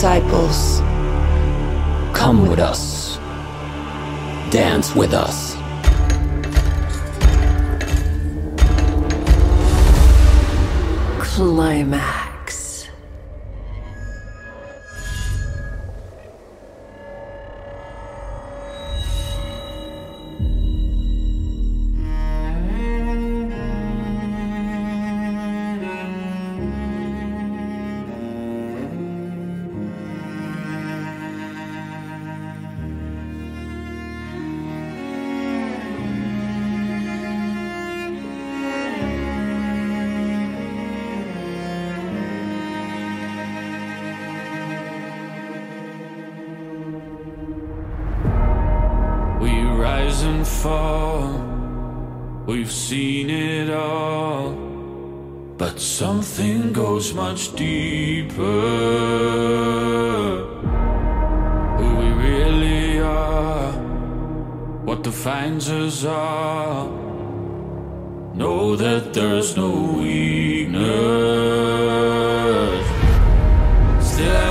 disciples. Come with us. Dance with us. Qlimax. fall. We've seen it all. But something goes much deeper. Who we really are, what defines us all. Know that there's no weakness. Still,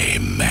time.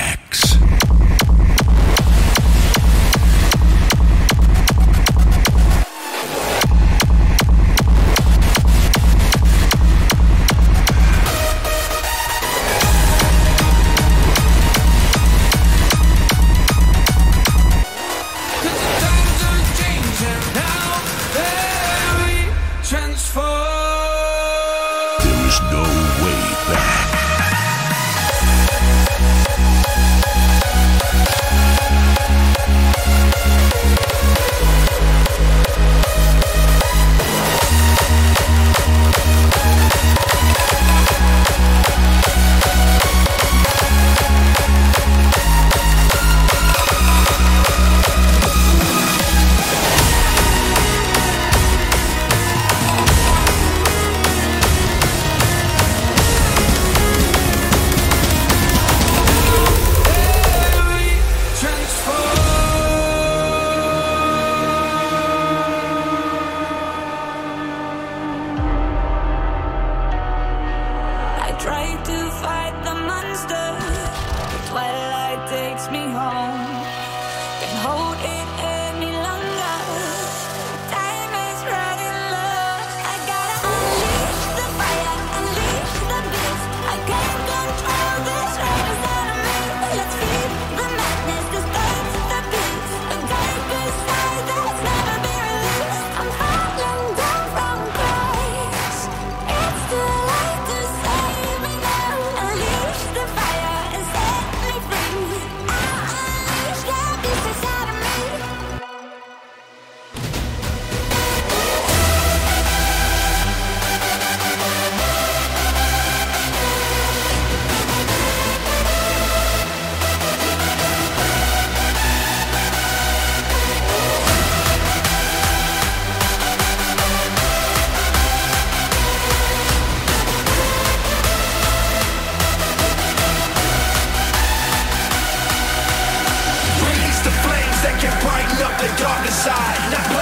side, not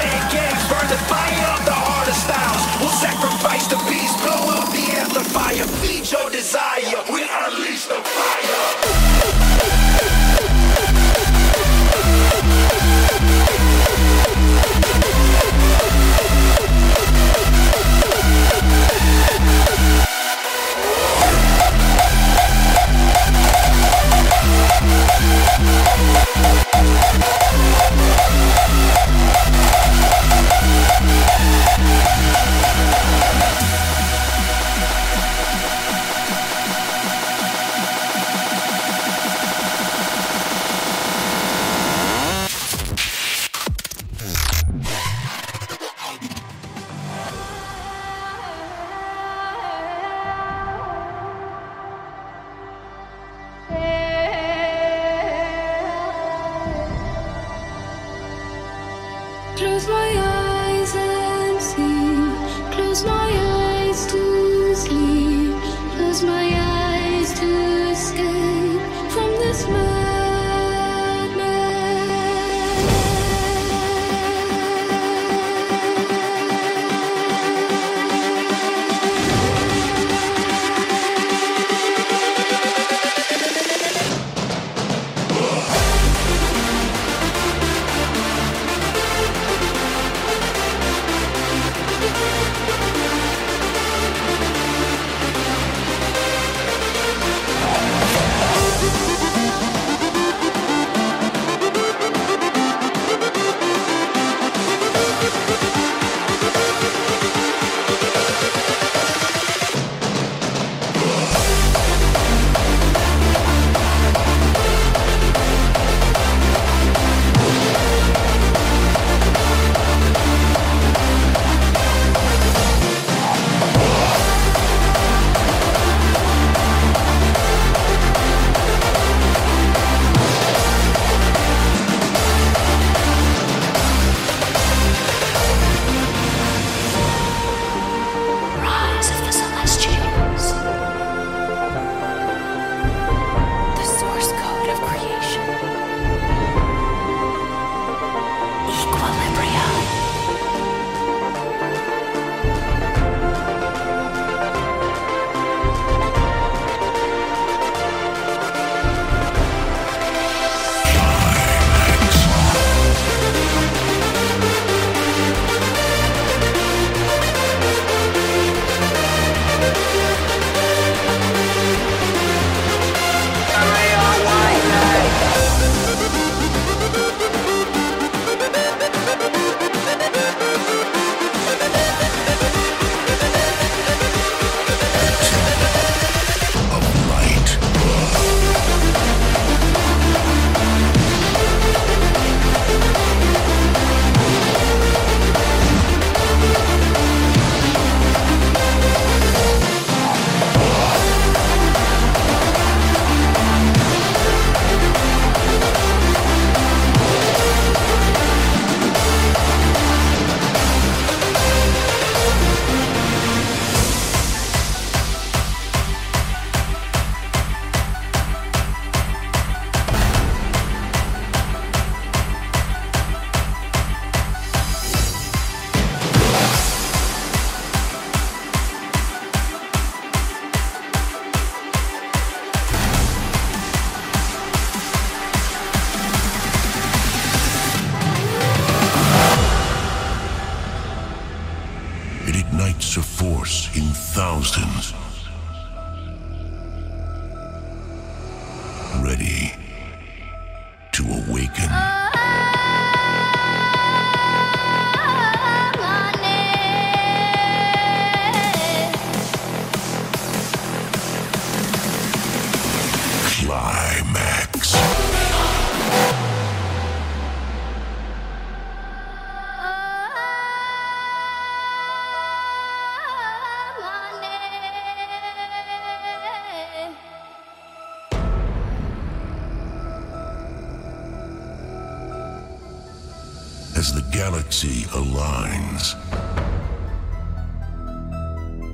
as the galaxy aligns.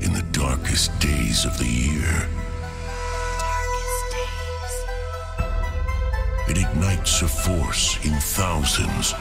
In the darkest days of the year, days. it ignites a force in thousands